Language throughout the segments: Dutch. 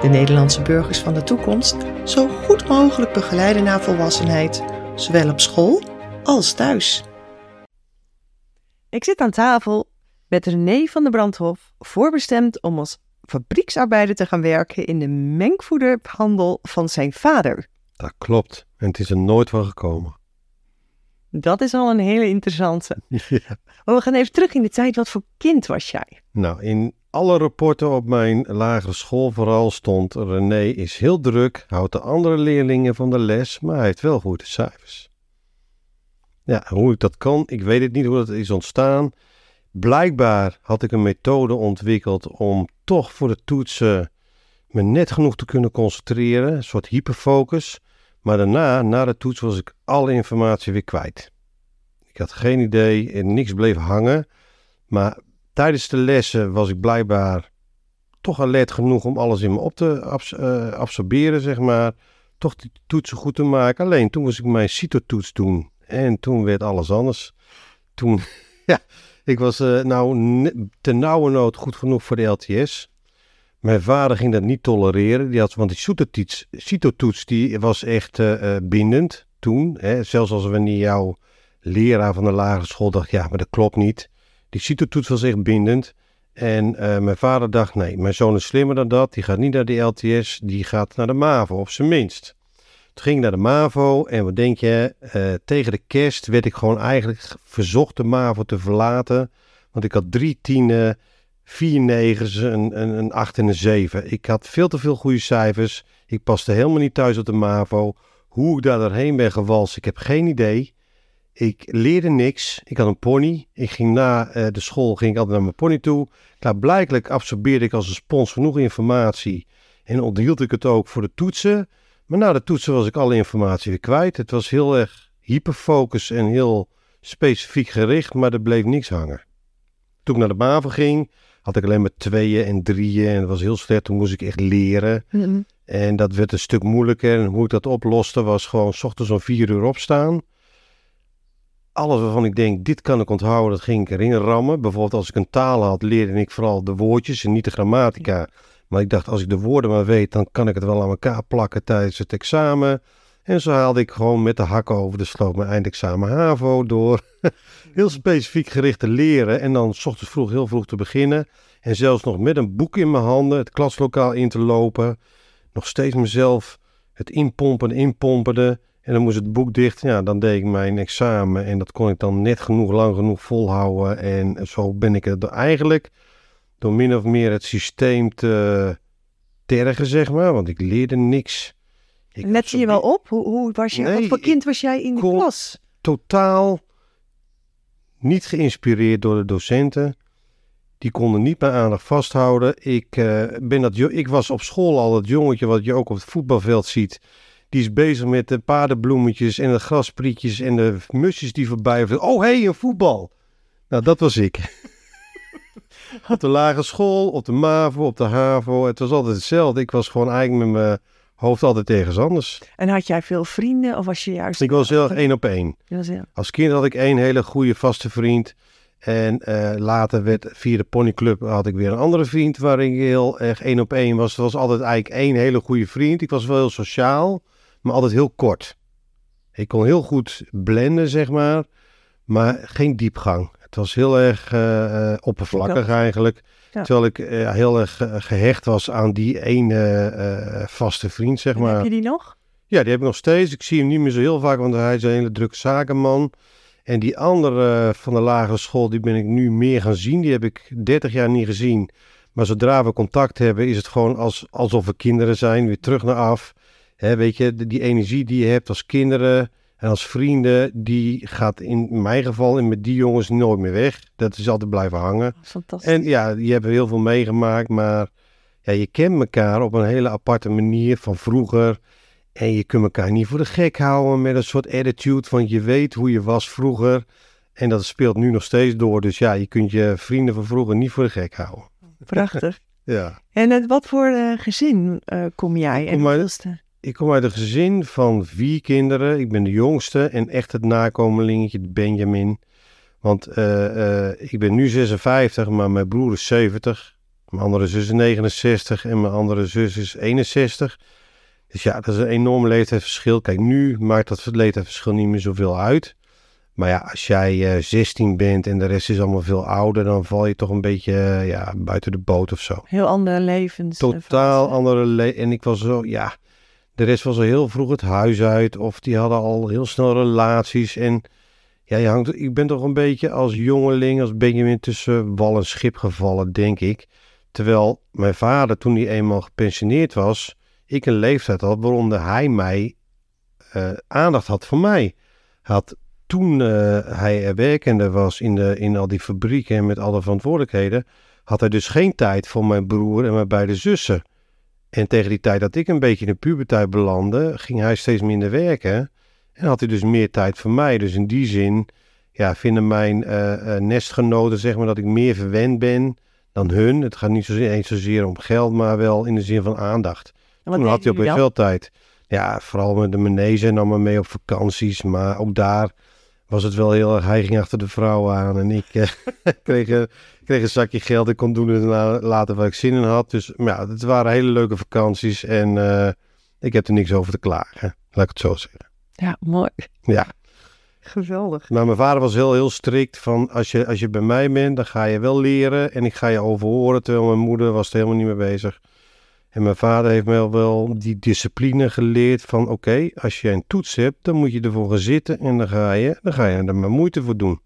de Nederlandse burgers van de toekomst, zo goed mogelijk begeleiden naar volwassenheid, zowel op school als thuis. Ik zit aan tafel met René van der Brandhof, voorbestemd om als fabrieksarbeider te gaan werken in de mengvoederhandel van zijn vader. Dat klopt. En het is er nooit van gekomen. Dat is al een hele interessante. Ja. Maar we gaan even terug in de tijd. Wat voor kind was jij? Nou, in alle rapporten op mijn lagere school vooral stond... René is heel druk, houdt de andere leerlingen van de les... maar hij heeft wel goede cijfers. Ja, hoe ik dat kan, ik weet het niet hoe dat is ontstaan. Blijkbaar had ik een methode ontwikkeld om toch voor de toetsen... me net genoeg te kunnen concentreren, een soort hyperfocus... Maar daarna, na de toets, was ik alle informatie weer kwijt. Ik had geen idee en niks bleef hangen. Maar tijdens de lessen was ik blijkbaar toch alert genoeg om alles in me op te eh, absorberen, zeg maar. Toch die toetsen goed te maken. Alleen toen moest ik mijn CITO-toets doen. En toen werd alles anders. Toen, ja, ik was eh, nou ten nauwe nood goed genoeg voor de LTS. Mijn vader ging dat niet tolereren. Die had, want die CITO-toets, die was echt eh, eh, bindend toen. Hè. Zelfs als wanneer jouw leraar van de lagere school dacht, ja, maar dat klopt niet. Die CITO-toets was echt bindend. En eh, mijn vader dacht, nee, mijn zoon is slimmer dan dat. Die gaat niet naar de LTS, die gaat naar de MAVO, op zijn minst. Toen ging ik naar de MAVO en wat denk je, tegen de kerst werd ik gewoon eigenlijk verzocht de MAVO te verlaten. Want ik had drie tienen, vier negens, een, een, acht en een zeven. Ik had veel te veel goede cijfers. Ik paste helemaal niet thuis op de MAVO. Hoe ik daar doorheen ben gewalst, ik heb geen idee. Ik leerde niks. Ik had een pony. Ik ging na eh, de school ging ik altijd naar mijn pony toe. Klaarblijkelijk absorbeerde ik als een spons genoeg informatie. En onthield ik het ook voor de toetsen. Maar na de toetsen was ik alle informatie weer kwijt. Het was heel erg hyperfocus en heel specifiek gericht, maar er bleef niks hangen. Toen ik naar de MAVO ging, had ik alleen maar tweeën en drieën. En dat was heel slecht. Toen moest ik echt leren. En dat werd een stuk moeilijker. En hoe ik dat oploste was gewoon 's ochtends om vier uur opstaan. Alles waarvan ik denk, dit kan ik onthouden, dat ging ik erin rammen. Bijvoorbeeld als ik een taal had, leerde ik vooral de woordjes en niet de grammatica. Maar ik dacht, als ik de woorden maar weet, dan kan ik het wel aan elkaar plakken tijdens het examen. En zo haalde ik gewoon met de hakken over de sloot mijn eindexamen HAVO door. heel specifiek gericht te leren en dan 's ochtends vroeg heel vroeg te beginnen. En zelfs nog met een boek in mijn handen het klaslokaal in te lopen. Nog steeds mezelf het inpompen, inpomperde. En dan moest het boek dicht. Ja, dan deed ik mijn examen. En dat kon ik dan net genoeg, lang genoeg volhouden. En zo ben ik er eigenlijk door min of meer het systeem te tergen, zeg maar. Want ik leerde niks. Ik Let je wel op? Hoe, hoe was je? Nee, wat voor kind was jij in de klas? totaal niet geïnspireerd door de docenten. Die konden niet mijn aandacht vasthouden. Ik, eh, ben dat, ik was op school al dat jongetje wat je ook op het voetbalveld ziet. Die is bezig met de paardenbloemetjes en de grasprietjes en de musjes die voorbij. Oh, hé, hey, een voetbal. Nou, dat was ik. op de lagere school, op de MAVO, op de HAVO. Het was altijd hetzelfde. Ik was gewoon eigenlijk met mijn hoofd altijd ergens anders. En had jij veel vrienden of was je juist... Ik was heel erg één op één. Heel- Als kind had ik één hele goede vaste vriend. En eh, later werd via de ponyclub had ik weer een andere vriend waar ik heel erg één op één was. Het was altijd eigenlijk één hele goede vriend. Ik was wel heel sociaal, maar altijd heel kort. Ik kon heel goed blenden, zeg maar, maar geen diepgang. Het was heel erg eh, eh, oppervlakkig eigenlijk. Ja. Terwijl ik eh, heel erg eh, gehecht was aan die ene eh, vaste vriend, zeg En maar. Heb je die nog? Ja, die heb ik nog steeds. Ik zie hem niet meer zo heel vaak, want hij is een hele drukke zakenman. En die andere eh, van de lagere school, die ben ik nu meer gaan zien. Die heb ik 30 jaar niet gezien. Maar zodra we contact hebben, is het gewoon als, alsof we kinderen zijn. Weer terug naar af. Weet je, die energie die je hebt als kinderen en als vrienden, die gaat in mijn geval en met die jongens nooit meer weg. Dat is altijd blijven hangen. Fantastisch. En ja, die hebben heel veel meegemaakt, maar ja, je kent elkaar op een hele aparte manier van vroeger. En je kunt elkaar niet voor de gek houden met een soort attitude van je weet hoe je was vroeger. En dat speelt nu nog steeds door. Dus ja, je kunt je vrienden van vroeger niet voor de gek houden. Prachtig. Ja. En uit wat voor eh, gezin eh, kom jij? En Kom uit- hoeveelste? Ik kom uit een gezin van vier kinderen. Ik ben de jongste en echt het nakomelingetje, de Benjamin. Want eh, eh, ik ben nu 56, maar mijn broer is 70. Mijn andere zus is 69 en mijn andere zus is 61. Dus ja, dat is een enorm leeftijdsverschil. Kijk, nu maakt dat leeftijdsverschil niet meer zoveel uit. Maar ja, als jij eh 16 bent en de rest is allemaal veel ouder, dan val je toch een beetje eh, ja, buiten de boot of zo. Heel andere levens. eh, Totaal andere le En ik was zo, ja, de rest was al heel vroeg het huis uit. Of die hadden al heel snel relaties. En ja, je hangt, ik ben toch een beetje als jongeling, als Benjamin tussen wal en schip gevallen, denk ik. Terwijl mijn vader, toen hij eenmaal gepensioneerd was, ik een leeftijd had waaronder hij mij eh, aandacht had voor mij. Had toen eh, hij er werkende was in, de, in al die fabrieken en met alle verantwoordelijkheden, had hij dus geen tijd voor mijn broer en mijn beide zussen. En tegen die tijd dat ik een beetje in de puberteit belandde, ging hij steeds minder werken. En had hij dus meer tijd voor mij. Dus in die zin ja, vinden mijn eh, eh, nestgenoten zeg maar, dat ik meer verwend ben dan hun. Het gaat niet zozeer, eens zozeer om geld, maar wel in de zin van aandacht. En Toen had hij opeens jullie veel tijd. Ja, vooral met de manege nam me mee op vakanties. Maar ook daar was het wel heel erg... Hij ging achter de vrouw aan en ik eh, kreeg, een- kreeg een zakje geld. Ik kon doen en la- later wat ik zin in had. Dus maar ja, het waren hele leuke vakanties. En eh, ik heb er niks over te klagen. Laat ik het zo zeggen. Ja, mooi. Ja, Geweldig. maar mijn vader was heel, heel strikt van... Als je, als je bij mij bent, dan ga je wel leren. En ik ga je overhoren. Terwijl mijn moeder was er helemaal niet mee bezig. En mijn vader heeft mij wel die discipline geleerd van oké, als je een toets hebt, dan moet je ervoor gaan zitten en dan ga je, dan ga je er maar moeite voor doen.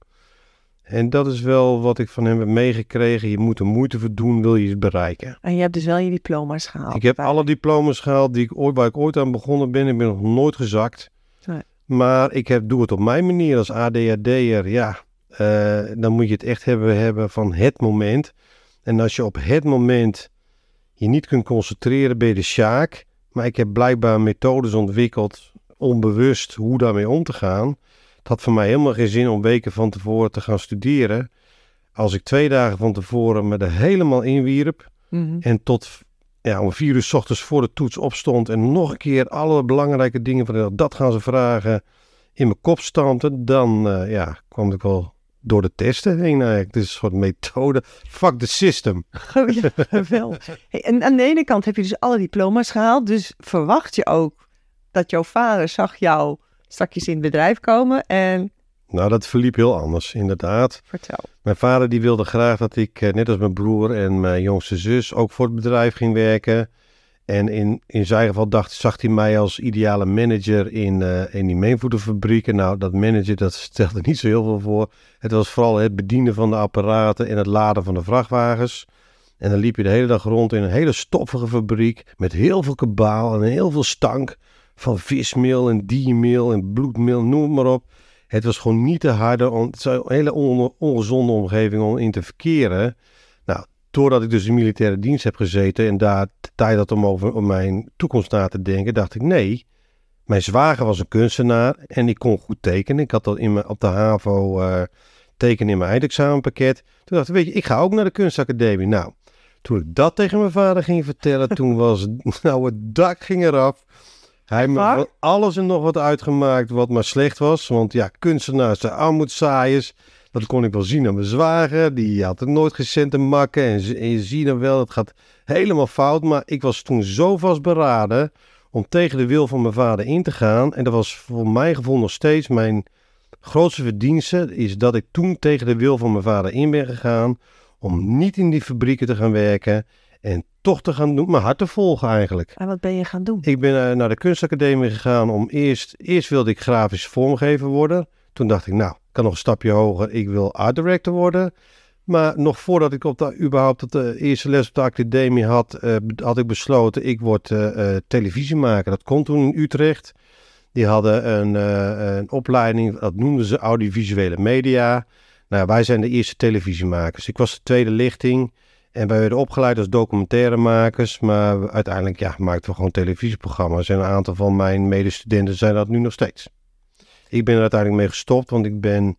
En dat is wel wat ik van hem heb meegekregen. Je moet er moeite voor doen, wil je het bereiken. En je hebt dus wel je diploma's gehaald. ik heb alle diploma's gehaald die ik ooit, waar ik ooit aan begonnen ben. Ik ben nog nooit gezakt. Nee. Maar ik heb, doe het op mijn manier als ADHD'er. Ja, eh, dan moet je het echt hebben, hebben van het moment. En als je op het moment je niet kunt concentreren, je de sjaak. Maar ik heb blijkbaar methodes ontwikkeld, onbewust, hoe daarmee om te gaan. Het had voor mij helemaal geen zin om weken van tevoren te gaan studeren. Als ik twee dagen van tevoren me er helemaal inwierp Mhm. en tot ja, om vier uur s ochtends voor de toets opstond en nog een keer alle belangrijke dingen van de dag, dat gaan ze vragen, in mijn kop stampte, dan eh, ja, kwam ik wel door de testen heen eigenlijk. Het is een soort methode. Fuck the system. Oh, ja. Hey, en aan de ene kant heb je dus alle diploma's gehaald. Dus verwacht je ook dat jouw vader zag jou straks in het bedrijf komen. En Nou, dat verliep heel anders, inderdaad. vertel. Mijn vader die wilde graag dat ik, eh, net als mijn broer en mijn jongste zus, ook voor het bedrijf ging werken. En in, in zijn geval dacht, zag hij mij als ideale manager in, eh, in die meenvoederfabrieken. Nou, dat manager, dat stelde niet zo heel veel voor. Het was vooral het bedienen van de apparaten en het laden van de vrachtwagens. En dan liep je de hele dag rond in een hele stoffige fabriek met heel veel kabaal en heel veel stank van vismeel en diermeel en bloedmeel, noem maar op. Het was gewoon niet te harde, het is een hele on- ongezonde omgeving om in te verkeren. Doordat ik dus in militaire dienst heb gezeten en daar de tijd had om over om mijn toekomst na te denken, dacht ik nee. Mijn zwager was een kunstenaar en ik kon goed tekenen. Ik had dat in mijn, op de HAVO eh, tekenen in mijn eindexamenpakket. Toen dacht ik, weet je, ik ga ook naar de kunstacademie. Nou, toen ik dat tegen mijn vader ging vertellen, toen was nou het dak ging eraf. Hij me alles en nog wat uitgemaakt wat maar slecht was. Want ja, kunstenaars zijn armoedzaaiers. Dat kon ik wel zien aan mijn zwager. Die had er nooit geen makken. En, en je ziet dan wel, het gaat helemaal fout. Maar ik was toen zo vastberaden om tegen de wil van mijn vader in te gaan. En dat was voor mijn gevoel nog steeds mijn grootste verdienste. Is dat ik toen tegen de wil van mijn vader in ben gegaan. Om niet in die fabrieken te gaan werken. En toch te gaan doen, mijn hart te volgen eigenlijk. En wat ben je gaan doen? Ik ben eh, naar de kunstacademie gegaan om eerst... Eerst wilde ik grafisch vormgever worden. Toen dacht ik, nou, kan nog een stapje hoger. Ik wil art director worden. Maar nog voordat ik op de, überhaupt de eerste les op de academie had... eh, had ik besloten, ik word eh, eh, televisiemaker. Dat kon toen in Utrecht. Die hadden een, eh, een opleiding, dat noemden ze audiovisuele media. Nou, wij zijn de eerste televisiemakers. Ik was de tweede lichting. En wij werden opgeleid als documentairemakers, maar uiteindelijk ja, maakten we gewoon televisieprogramma's. En een aantal van mijn medestudenten zijn dat nu nog steeds. Ik ben er uiteindelijk mee gestopt, want ik ben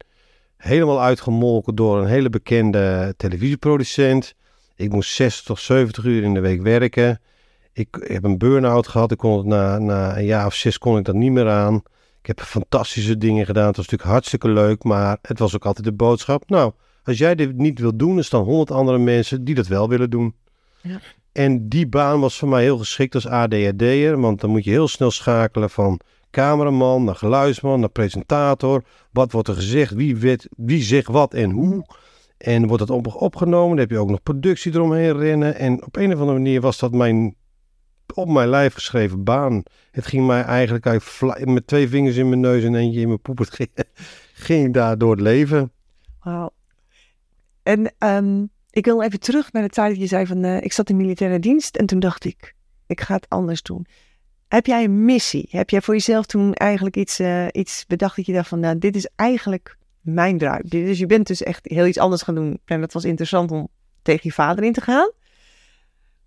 helemaal uitgemolken door een hele bekende televisieproducent. Ik moest 60 tot 70 uur in de week werken. Ik heb een burn-out gehad. Ik kon het na, na een jaar of zes kon ik dat niet meer aan. Ik heb fantastische dingen gedaan. Het was natuurlijk hartstikke leuk, maar het was ook altijd de boodschap. Nou, als jij dit niet wilt doen, er staan honderd andere mensen die dat wel willen doen. Ja. En die baan was voor mij heel geschikt als ADHD'er, want dan moet je heel snel schakelen van cameraman naar geluidsman naar presentator. Wat wordt er gezegd? Wie, weet, wie zegt wat en hoe? En wordt op, opgenomen? Dan heb je ook nog productie eromheen rennen. En op een of andere manier was dat mijn op mijn lijf geschreven baan. Het ging mij eigenlijk met twee vingers in mijn neus en eentje in mijn poep. Het ging, ging daar door het leven. Wauw. En ehm, ik wil even terug naar de tijd dat je zei van eh, ik zat in militaire dienst en toen dacht ik, ik ga het anders doen. Heb jij een missie? Heb jij voor jezelf toen eigenlijk iets, eh, iets bedacht dat je dacht van nou, dit is eigenlijk mijn druip. Dus je bent dus echt heel iets anders gaan doen. En dat was interessant om tegen je vader in te gaan.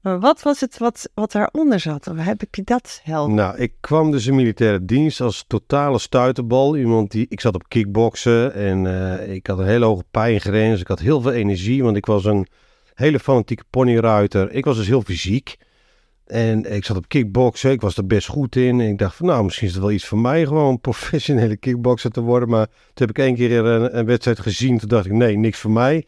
Maar wat was het wat, wat daaronder zat? Of heb ik je dat helder? Nou, ik kwam dus in militaire dienst als totale stuiterbal. Iemand die, ik zat op kickboksen en eh, ik had een hele hoge pijngrens. Ik had heel veel energie, want ik was een hele fanatieke ponyruiter. Ik was dus heel fysiek. En ik zat op kickboksen, ik was er best goed in. En ik dacht van nou, misschien is het wel iets voor mij, gewoon professionele kickbokser te worden. Maar toen heb ik één keer een, een wedstrijd gezien, toen dacht ik nee, niks voor mij.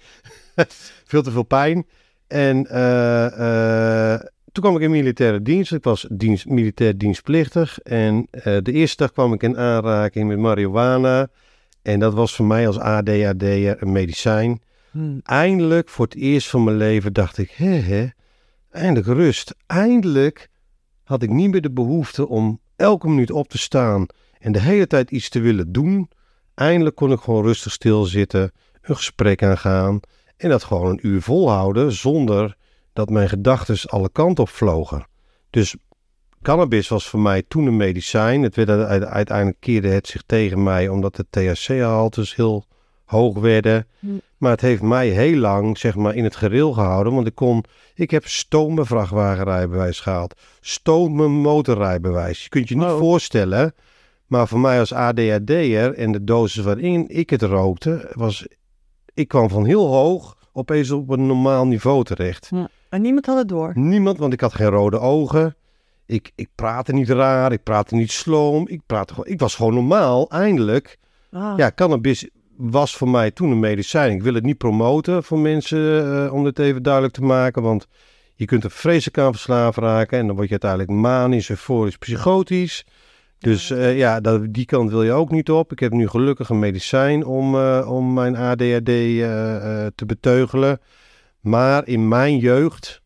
Veel te veel pijn. En eh, eh, toen kwam ik in militaire dienst. Ik was dienst, militair dienstplichtig. En eh, de eerste dag kwam ik in aanraking met marihuana. En dat was voor mij als ADHD'er een medicijn. Hmm. Eindelijk, voor het eerst van mijn leven, dacht ik, hè hè, eindelijk rust. Eindelijk had ik niet meer de behoefte om elke minuut op te staan en de hele tijd iets te willen doen. Eindelijk kon ik gewoon rustig stilzitten, een gesprek aangaan en dat gewoon een uur volhouden zonder dat mijn gedachten alle kanten op vlogen. Dus cannabis was voor mij toen een medicijn. Het werd uite- uiteindelijk keerde het zich tegen mij omdat de THC-haltes heel hoog werden. Hm. Maar het heeft mij heel lang zeg maar in het gereel gehouden, want ik kon ik heb stomen vrachtwagenrijbewijs gehaald, stomen motorrijbewijs. Je kunt je niet voorstellen, maar voor mij als ADHD'er en de dosis waarin ik het rookte, was ik kwam van heel hoog opeens op een normaal niveau terecht. En niemand had het door. Niemand, want ik had geen rode ogen. Ik, ik praatte niet raar, ik praatte niet sloom. Ik, praatte gewoon, ik was gewoon normaal, eindelijk. Ah. Ja, cannabis was voor mij toen een medicijn. Ik wil het niet promoten voor mensen, eh, om dit even duidelijk te maken. Want je kunt er vreselijk aan verslaafd raken. En dan word je uiteindelijk manisch, euforisch, psychotisch. Dus eh, ja, dat, die kant wil je ook niet op. Ik heb nu gelukkig een medicijn om, eh, om mijn ADHD eh, eh, te beteugelen. Maar in mijn jeugd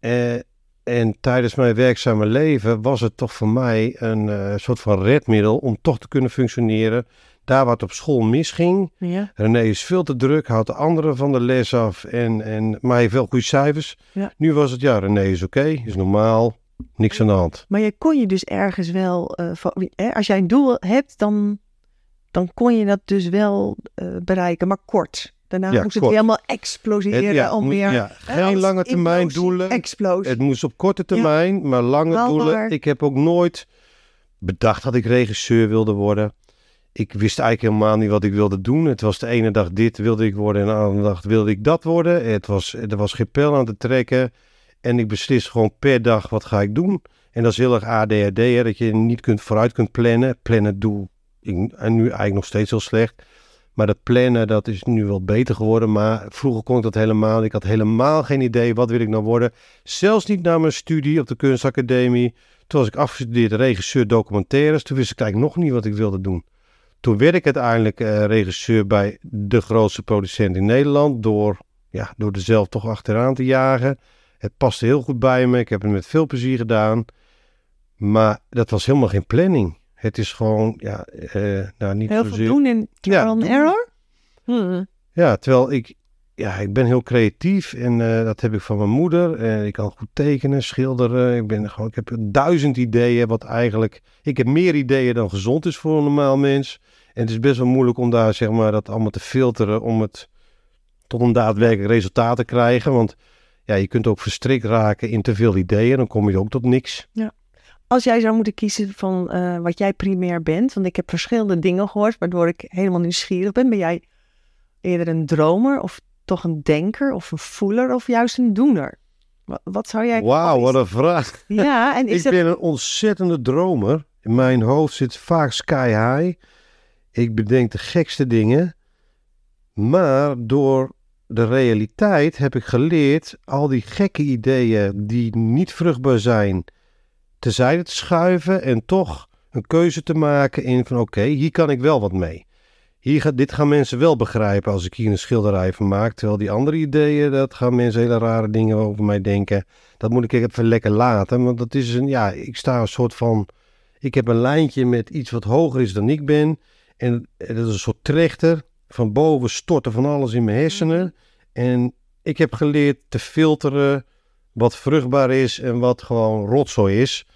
eh, en tijdens mijn werkzame leven was het toch voor mij een eh, soort van redmiddel om toch te kunnen functioneren. Daar het op school misging. Ja. René is veel te druk, houdt de anderen van de les af, en, en, maar heeft wel goede cijfers. Ja. Nu was het, ja, René is oké, is normaal, niks aan de hand. Maar je kon je dus ergens wel, eh, van- hè, als jij een doel hebt, dan, dan kon je dat dus wel eh, bereiken, maar kort. Daarna Ja, moest het kort. helemaal exploseren Het- ja, om weer... ja, geen lange termijn implosie, doelen. Explosie. Het moest op korte termijn, maar lange doelen. Ik heb ook nooit bedacht dat ik regisseur wilde worden. Ik wist eigenlijk helemaal niet wat ik wilde doen. Het was de ene dag dit wilde ik worden en de andere dag wilde ik dat worden. Het was, er was geen pijl aan te trekken. En ik beslis gewoon per dag wat ga ik doen. En dat is heel erg ADHD, hè, dat je niet kunt, vooruit kunt plannen. Plannen doe ik en nu eigenlijk nog steeds heel slecht. Maar dat plannen, dat is nu wel beter geworden. Maar vroeger kon ik dat helemaal. Ik had helemaal geen idee, wat wil ik nou worden. Zelfs niet na mijn studie op de kunstacademie. Toen was ik afgestudeerd regisseur documentaires. Toen wist ik eigenlijk nog niet wat ik wilde doen. Toen werd ik uiteindelijk eh, regisseur bij de grootste producent in Nederland. Door, ja, door er zelf toch achteraan te jagen. Het paste heel goed bij me. Ik heb het met veel plezier gedaan. Maar dat was helemaal geen planning. Het is gewoon, ja, eh, nou niet Heel veel zozeer... doen in trial and error. Hmm. Ja, terwijl ik, ja, ik ben heel creatief en eh, dat heb ik van mijn moeder. En ik kan goed tekenen, schilderen. Ik, ben gewoon, ik heb duizend ideeën, wat eigenlijk... Ik heb meer ideeën dan gezond is voor een normaal mens. En het is best wel moeilijk om daar, zeg maar, dat allemaal te filteren om het tot een daadwerkelijk resultaat te krijgen. Want ja, je kunt ook verstrikt raken in te veel ideeën. Dan kom je ook tot niks. Als jij zou moeten kiezen van eh, wat jij primair bent, want ik heb verschillende dingen gehoord waardoor ik helemaal nieuwsgierig ben. Ben jij eerder een dromer of toch een denker of een voeler of juist een doener? Wat, wat zou jij... Wauw, wat een vraag. Ja, en is Ik dat... ben een ontzettende dromer. In mijn hoofd zit vaak sky high. Ik bedenk de gekste dingen. Maar door de realiteit heb ik geleerd al die gekke ideeën die niet vruchtbaar zijn, terzijde te schuiven en toch een keuze te maken in van oké, hier kan ik wel wat mee. Hier gaat, dit gaan mensen wel begrijpen als ik hier een schilderij van maak. Terwijl die andere ideeën, dat gaan mensen hele rare dingen over mij denken. Dat moet ik even lekker laten. Want dat is een, ja, ik sta een soort van. Ik heb een lijntje met iets wat hoger is dan ik ben. En dat is een soort trechter. Van boven storten van alles in mijn hersenen. En ik heb geleerd te filteren wat vruchtbaar is en wat gewoon rotzooi is.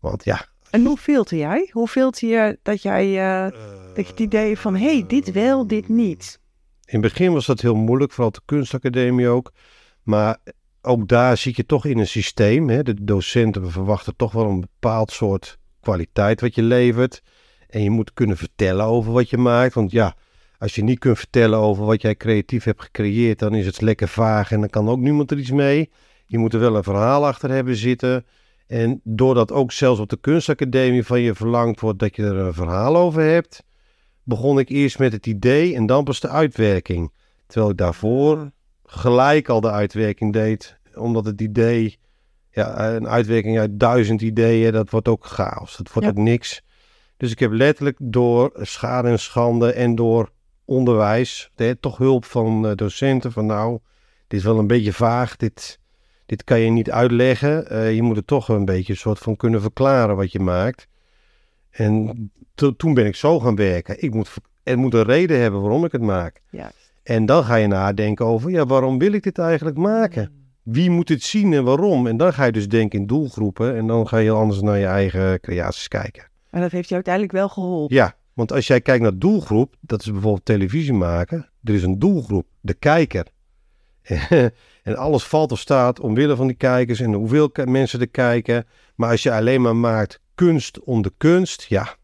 Want ja. En hoe filter jij? Hoe filter je dat jij eh, dat je het idee van, hé, hey, dit wel, dit niet? In het begin was dat heel moeilijk, vooral de kunstacademie ook. Maar ook daar zit je toch in een systeem. Hè? De docenten verwachten toch wel een bepaald soort kwaliteit wat je levert. En je moet kunnen vertellen over wat je maakt. Want ja, als je niet kunt vertellen over wat jij creatief hebt gecreëerd, dan is het lekker vaag en dan kan ook niemand er iets mee. Je moet er wel een verhaal achter hebben zitten. En doordat ook zelfs op de kunstacademie van je verlangd wordt dat je er een verhaal over hebt, begon ik eerst met het idee en dan pas de uitwerking. Terwijl ik daarvoor gelijk al de uitwerking deed, omdat het idee, ja, een uitwerking uit duizend ideeën, dat wordt ook chaos. Dat wordt Ja. ook niks. Dus ik heb letterlijk door schade en schande en door onderwijs, hè, toch hulp van eh, docenten, van nou, dit is wel een beetje vaag, dit, dit kan je niet uitleggen. Eh, je moet het toch een beetje een soort van kunnen verklaren wat je maakt. En to- toen ben ik zo gaan werken. Ik moet, er moet een reden hebben waarom ik het maak. Ja. En dan ga je nadenken over, ja, waarom wil ik dit eigenlijk maken? Wie moet het zien en waarom? En dan ga je dus denken in doelgroepen en dan ga je heel anders naar je eigen creaties kijken. En dat heeft je uiteindelijk wel geholpen. Ja, want als jij kijkt naar doelgroep, dat is bijvoorbeeld televisie maken. Er is een doelgroep, de kijker. en alles valt of staat omwille van die kijkers en hoeveel mensen er kijken. Maar als je alleen maar maakt kunst om de kunst, ja.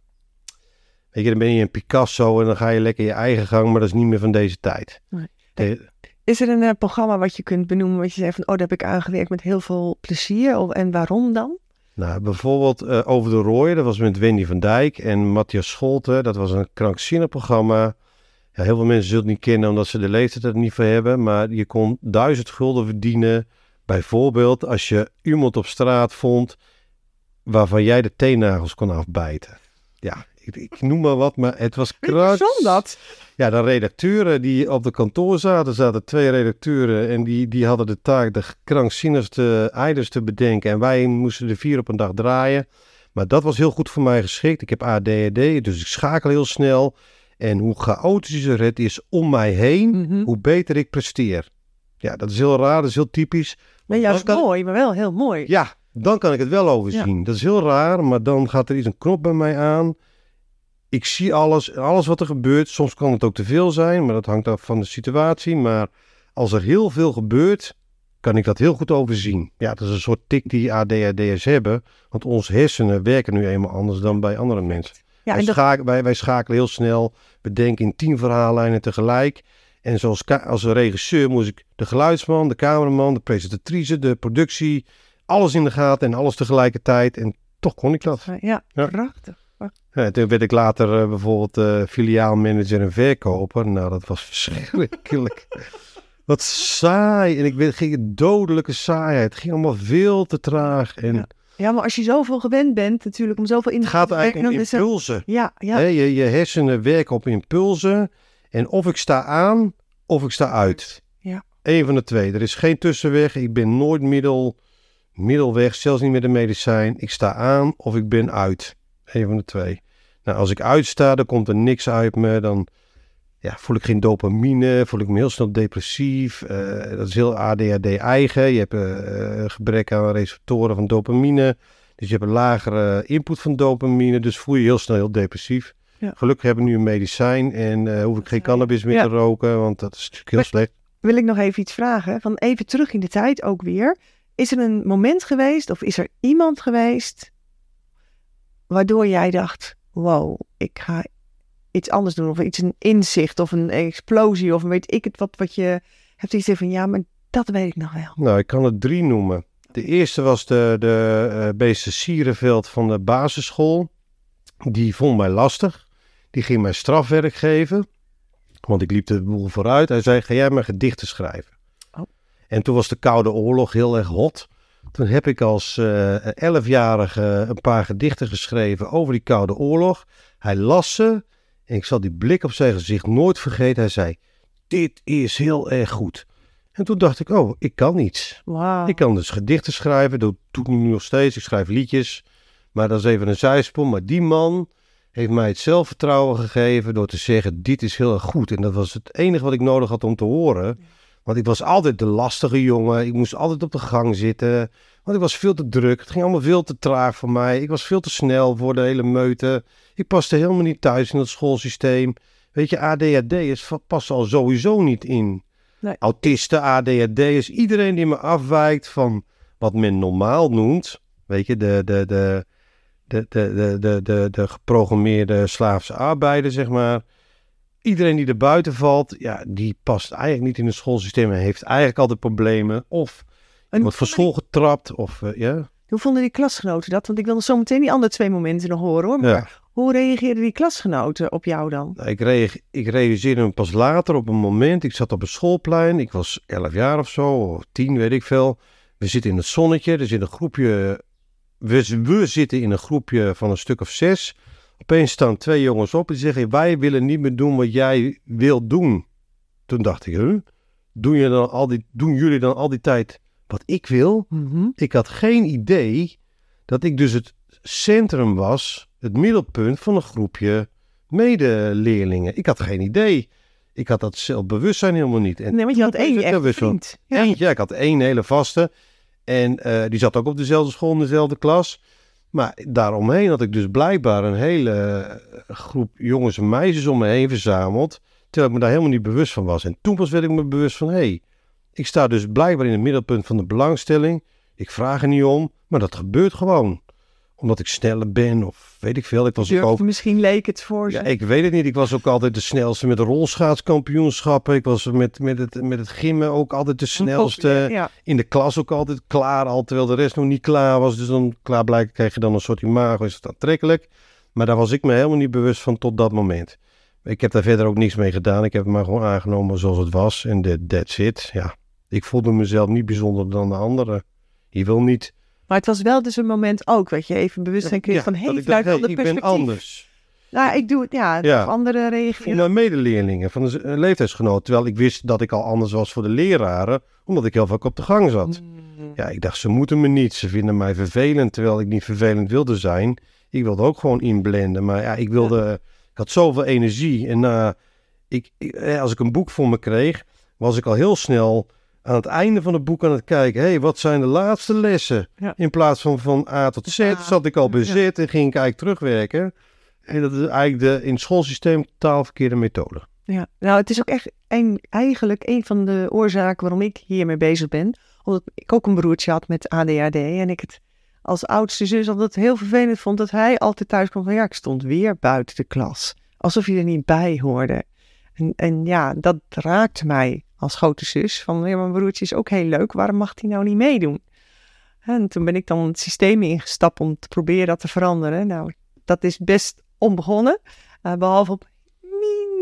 Weet je, dan ben je een Picasso en dan ga je lekker je eigen gang, maar dat is niet meer van deze tijd. Nee. Eh, Is er een eh, programma wat je kunt benoemen, wat je zegt van, oh, daar heb ik aangewerkt met heel veel plezier? Of, en waarom dan? Nou, bijvoorbeeld eh, Over de Rooien, dat was met Wendy van Dijk en Matthias Scholte. Dat was een krankzinnig programma. Ja, heel veel mensen zullen het niet kennen omdat ze de leeftijd er niet voor hebben. Maar je kon duizend gulden verdienen. Bijvoorbeeld als je iemand op straat vond waarvan jij de teennagels kon afbijten. Ja, ik, ik noem maar wat, maar het was kruis. verzon dat? Ja, de redacteuren die op de kantoor zaten, zaten twee redacteuren en die, die hadden de taak de krankzinnigste eiders te bedenken. En wij moesten er vier op een dag draaien. Maar dat was heel goed voor mij geschikt. Ik heb ADHD, dus ik schakel heel snel. En hoe chaotischer het is om mij heen, Mhm. hoe beter ik presteer. Ja, dat is heel raar, dat is heel typisch. Nee, juist kan- mooi, maar wel heel mooi. Ja, dan kan ik het wel overzien. Dat is heel raar, maar dan gaat er iets een knop bij mij aan. Ik zie alles, alles wat er gebeurt. Soms kan het ook te veel zijn, maar dat hangt af van de situatie. Maar als er heel veel gebeurt, kan ik dat heel goed overzien. Ja, dat is een soort tik die ADHD'ers hebben. Want onze hersenen werken nu eenmaal anders dan bij andere mensen. Ja, wij, en dat, wij, wij schakelen heel snel. We denken in tien verhaallijnen tegelijk. En zoals als een regisseur moest ik de geluidsman, de cameraman, de presentatrice, de productie, alles in de gaten en alles tegelijkertijd. En toch kon ik dat. ja, Ja. prachtig. Ja, toen werd ik later eh, bijvoorbeeld eh, filiaalmanager en verkoper. Nou, dat was verschrikkelijk. Wat saai. En ik ging een dodelijke saaiheid. Het ging allemaal veel te traag. En Ja. Ja, maar als je zoveel gewend bent natuurlijk om zoveel in het gaat te eigenlijk om het- impulsen. Ja, ja. Je, je hersenen werken op impulsen. En of ik sta aan, of ik sta uit. Ja. Eén van de twee. Er is geen tussenweg. Ik ben nooit middel, middelweg, zelfs niet met een medicijn. Ik sta aan of ik ben uit. Eén van de twee. Nou, als ik uitsta, dan komt er niks uit me. Dan ja, voel ik geen dopamine, voel ik me heel snel depressief. Eh, dat is heel ADHD eigen. Je hebt eh, eh, gebrek aan receptoren van dopamine. Dus je hebt een lagere input van dopamine. Dus voel je heel snel heel depressief. Ja. Gelukkig hebben we nu een medicijn en hoef ik geen cannabis meer Ja. te roken, want dat is natuurlijk heel Maar- slecht. wil ik nog even iets vragen. Van even terug in de tijd ook weer. Is er een moment geweest of is er iemand geweest waardoor jij dacht, wow, ik ga iets anders doen. Of iets een inzicht of een explosie of weet ik het wat, wat je hebt iets van, ja, maar dat weet ik nog wel. Nou, ik kan het drie noemen. De eerste was de, de uh, Sierenveld van de basisschool. Die vond mij lastig. Die ging mij strafwerk geven. Want ik liep de boel vooruit. Hij zei, ga jij maar gedichten schrijven. Oh. En toen was de Koude Oorlog heel erg hot. Toen heb ik als uh, elfjarige een paar gedichten geschreven over die Koude Oorlog. Hij las ze en ik zal die blik op zijn gezicht nooit vergeten. Hij zei, dit is heel erg goed. En toen dacht ik, oh, ik kan iets. Wow. Ik kan dus gedichten schrijven, dat doe ik nu nog steeds. Ik schrijf liedjes, maar dat is even een zijsprong. Maar die man heeft mij het zelfvertrouwen gegeven door te zeggen, dit is heel erg goed. En dat was het enige wat ik nodig had om te horen. Want ik was altijd de lastige jongen. Ik moest altijd op de gang zitten. Want ik was veel te druk. Het ging allemaal veel te traag voor mij. Ik was veel te snel voor de hele meute. Ik paste helemaal niet thuis in het schoolsysteem. Weet je, ADHD past al sowieso niet in. Nee. Autisten, ADHD'ers, iedereen die me afwijkt van wat men normaal noemt. Weet je, de, de, de, de, de, de, de, de, de geprogrammeerde slaafse arbeider, zeg maar. Iedereen die er buiten valt, ja, die past eigenlijk niet in het schoolsysteem en heeft eigenlijk altijd problemen. Of en wordt van school getrapt, of uh, ja. Hoe vonden die klasgenoten dat? Want ik wil zo meteen die andere twee momenten nog horen hoor. Maar hoe reageerden die klasgenoten op jou dan? Nou, ik, reageer, ik realiseerde me pas later op een moment. Ik zat op een schoolplein. Ik was elf jaar of zo, of tien, weet ik veel. We zitten in het zonnetje. Er zit een groepje. We, we zitten in een groepje van een stuk of zes. Opeens staan twee jongens op en die zeggen: Wij willen niet meer doen wat jij wilt doen. Toen dacht ik: huh? doen, je dan al die, doen jullie dan al die tijd wat ik wil? Mhm. Ik had geen idee dat ik dus het centrum was, het middelpunt van een groepje medeleerlingen. Ik had geen idee. Ik had dat zelfbewustzijn helemaal niet. En nee, want je had één echt vriend. Ja. Ik had één hele vaste. En uh, die zat ook op dezelfde school, in dezelfde klas. Maar daaromheen had ik dus blijkbaar een hele eh, groep jongens en meisjes om me heen verzameld. Terwijl ik me daar helemaal niet bewust van was. En toen pas werd ik me bewust van, hé, hey, ik sta dus blijkbaar in het middelpunt van de belangstelling. Ik vraag er niet om, maar dat gebeurt gewoon omdat ik sneller ben of weet ik veel. Ik was ook, misschien leek het voor ja, ik weet het niet. Ik was ook altijd de snelste met de rolschaatskampioenschappen. Ik was met, met, het, met het gimmen ook altijd de snelste. In de klas ook altijd klaar, al terwijl de rest nog niet klaar was. Dus dan klaar blijkbaar krijg je dan een soort imago, is het aantrekkelijk. Maar daar was ik me helemaal niet bewust van tot dat moment. Ik heb daar verder ook niks mee gedaan. Ik heb het maar gewoon aangenomen zoals het was. En de that's it. Ja, ik voelde mezelf niet bijzonder dan de anderen. Je wil niet maar het was wel dus een moment ook, weet je, even bewustzijn kreeg van, hé, hey, vanuit hey, ik ben anders. Nou, ik doe het, ja, ja. andere reageren. Mijn medeleerlingen, van de leeftijdsgenoot. Terwijl ik wist dat ik al anders was voor de leraren, omdat ik heel vaak op de gang zat. Mm. Ja, ik dacht, ze moeten me niet. Ze vinden mij vervelend, terwijl ik niet vervelend wilde zijn. Ik wilde ook gewoon inblenden, maar ja, ik wilde... Ik had zoveel energie en uh, ik, ik, als ik een boek voor me kreeg, was ik al heel snel aan het einde van het boek aan het kijken. hey, wat zijn de laatste lessen? In plaats van van A tot Z zat ik al bij Z en ging ik eigenlijk terugwerken. En dat is eigenlijk de in het schoolsysteem totaal verkeerde methode. Ja, nou het is ook echt een, eigenlijk een van de oorzaken waarom ik hiermee bezig ben. Omdat ik ook een broertje had met ADHD en ik het als oudste zus altijd heel vervelend vond dat hij altijd thuis kwam van ja, ik stond weer buiten de klas. Alsof je er niet bij hoorde. En, en ja, dat raakt mij als grote zus. Van ja, mijn broertje is ook heel leuk, waarom mag hij nou niet meedoen? En toen ben ik dan het systeem ingestapt om te proberen dat te veranderen. Nou, dat is best onbegonnen. Uh, behalve op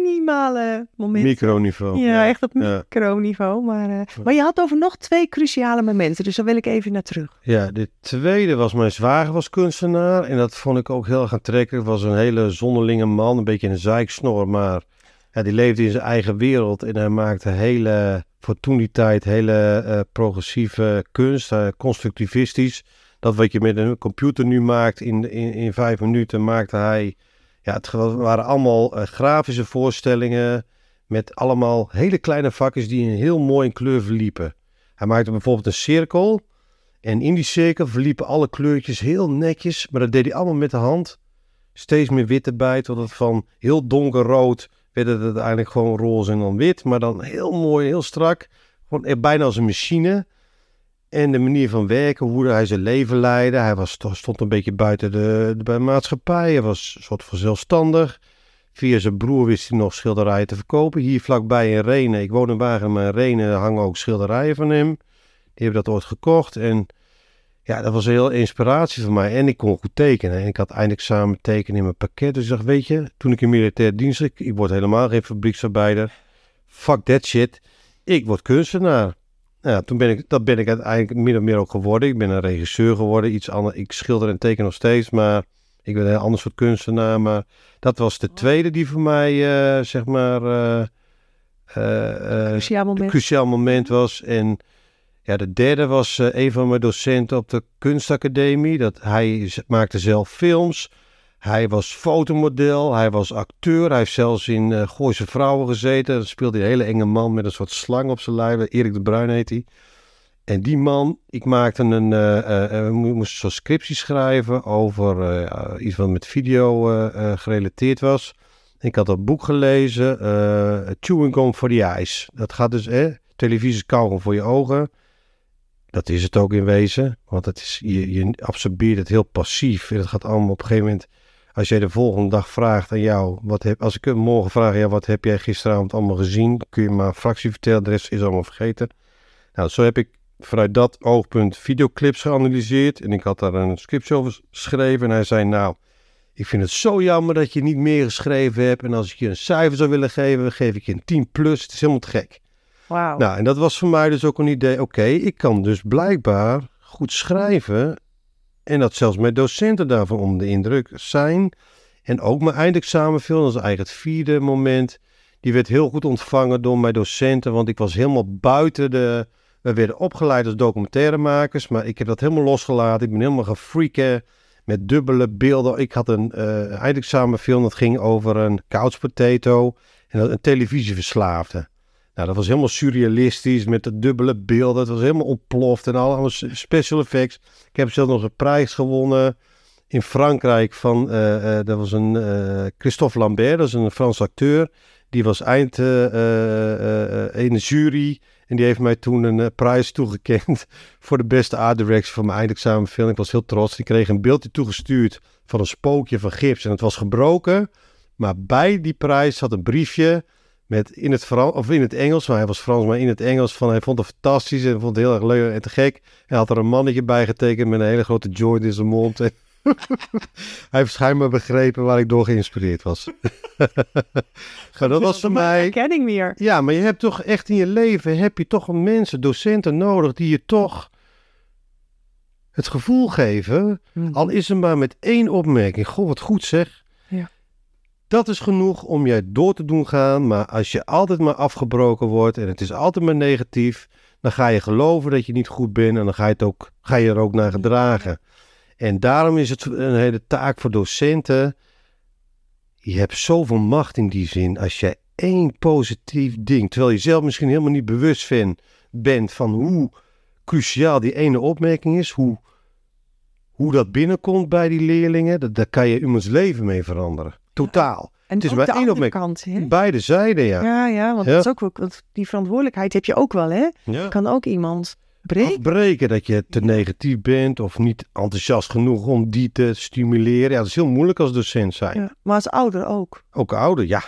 minimale momenten. Microniveau. Ja, ja, echt op microniveau. Maar, uh, maar je had over nog twee cruciale momenten, dus daar wil ik even naar terug. Ja, de tweede was mijn zwager was kunstenaar. En dat vond ik ook heel erg aantrekkelijk. was een hele zonderlinge man, een beetje een zeiksnor, maar die leefde in zijn eigen wereld en hij maakte hele, voor toen die tijd, hele uh, progressieve kunst, uh, constructivistisch. Dat wat je met een computer nu maakt in, in, in vijf minuten, maakte hij. Ja, het waren allemaal uh, grafische voorstellingen met allemaal hele kleine vakjes die een heel mooi in kleur verliepen. Hij maakte bijvoorbeeld een cirkel en in die cirkel verliepen alle kleurtjes heel netjes, maar dat deed hij allemaal met de hand. Steeds meer wit erbij, tot het van heel donkerrood werd het uiteindelijk gewoon roze en dan wit. Maar dan heel mooi, heel strak. Gewoon echt bijna als een machine. En de manier van werken, hoe hij zijn leven leidde. Hij was, stond een beetje buiten de, maatschappij. Hij was een soort van zelfstandig. Via zijn broer wist hij nog schilderijen te verkopen. Hier vlakbij in Renen, ik woon in Wagen, maar in Renen hangen ook schilderijen van hem. Die hebben dat ooit gekocht. En ja, dat was een heel inspiratie voor mij. En ik kon goed tekenen. En ik had eindelijk samen tekenen in mijn pakket. Dus ik dacht, weet je, toen ik in militair dienst, ik, ik word helemaal geen fabrieksarbeider. Fuck that shit. Ik word kunstenaar. Nou, toen ben ik, dat ben ik uiteindelijk min of meer ook geworden. Ik ben een regisseur geworden. Iets anders. Ik schilder en teken nog steeds, maar ik ben een heel ander soort kunstenaar. Maar dat was de tweede die voor mij, uh, zeg maar, uh, uh, cruciaal, moment. cruciaal moment was. En ja, de derde was een van mijn docenten op de kunstacademie. Dat, hij maakte zelf films. Hij was fotomodel, hij was acteur, hij heeft zelfs in uh, Gooise Vrouwen gezeten. Dan speelde een hele enge man met een soort slang op zijn lijf. Erik de Bruin heet hij. En die man, ik maakte een, uh, uh, moest een scriptie schrijven over iets wat met video gerelateerd was. Ik had dat boek gelezen, Chewing Gum for the Eyes. Dat gaat dus, eh, televisie kauwgom voor je ogen. Dat is het ook in wezen, want het is, je, absorbeert het heel passief. En het gaat allemaal op een gegeven moment als jij de volgende dag vraagt aan jou, wat heb, als ik morgen vraag, ja, wat heb jij gisteravond allemaal gezien? Kun je maar een fractie vertellen, de rest is allemaal vergeten. Nou, zo heb ik vanuit dat oogpunt videoclips geanalyseerd. En ik had daar een script over geschreven. En hij zei, nou, ik vind het zo jammer dat je niet meer geschreven hebt. En als ik je een cijfer zou willen geven, geef ik je een 10 plus. Het is helemaal te gek. Nou, en dat was voor mij dus ook een idee. Oké, ik kan dus blijkbaar goed schrijven. En dat zelfs mijn docenten daarvan onder de indruk zijn. En ook mijn eindexamenfilm, dat is eigenlijk het vierde moment. Die werd heel goed ontvangen door mijn docenten, want ik was helemaal buiten de... We werden opgeleid als documentairemakers, maar ik heb dat helemaal losgelaten. Ik ben helemaal gaan freaken met dubbele beelden. Ik had een uh, eindexamenfilm, dat ging over een couch en een televisieverslaafde. Nou, dat was helemaal surrealistisch met de dubbele beelden. Het was helemaal ontploft en allemaal special effects. Ik heb zelf nog een prijs gewonnen in Frankrijk van, uh, uh, dat was een uh, Christophe Lambert, dat is een Frans acteur. Die was eind in de jury en die heeft mij toen een prijs toegekend voor de beste art direction van mijn eindexamenfilm. Ik was heel trots. Ik kreeg een beeldje toegestuurd van een spookje van gips en het was gebroken. Maar bij die prijs zat een briefje met in het, Frans, of in het Engels, maar hij was Frans, maar in het Engels. Van, hij vond het fantastisch en vond het heel erg leuk en te gek. Hij had er een mannetje bij getekend met een hele grote joint in zijn mond. hij heeft schijnbaar begrepen waar ik door geïnspireerd was. maar dat was voor mij... herkenning meer. Ja, maar je hebt toch echt in je leven, heb je toch mensen, docenten nodig die je toch het gevoel geven, Mhm. al is het maar met één opmerking. Goh, wat goed zeg. Dat is genoeg om jij door te doen gaan. Maar als je altijd maar afgebroken wordt en het is altijd maar negatief, dan ga je geloven dat je niet goed bent en dan ga je, ook, ga je er ook naar gedragen. En daarom is het een hele taak voor docenten. Je hebt zoveel macht in die zin. Als jij één positief ding, terwijl je zelf misschien helemaal niet bewust bent van hoe cruciaal die ene opmerking is, hoe, hoe dat binnenkomt bij die leerlingen, daar kan je iemands leven mee veranderen. Totaal. En Het is maar één opmerking. kant, hè? Beide zijden, ja. Ja, ja, want Ja. Dat is ook, wel- want die verantwoordelijkheid heb je ook wel, hè? ja. Kan ook iemand breken. Afbreken dat je te negatief bent of niet enthousiast genoeg om die te stimuleren. Ja, dat is heel moeilijk als docent zijn. Ja, maar als ouder ook. Ook ouder, ja.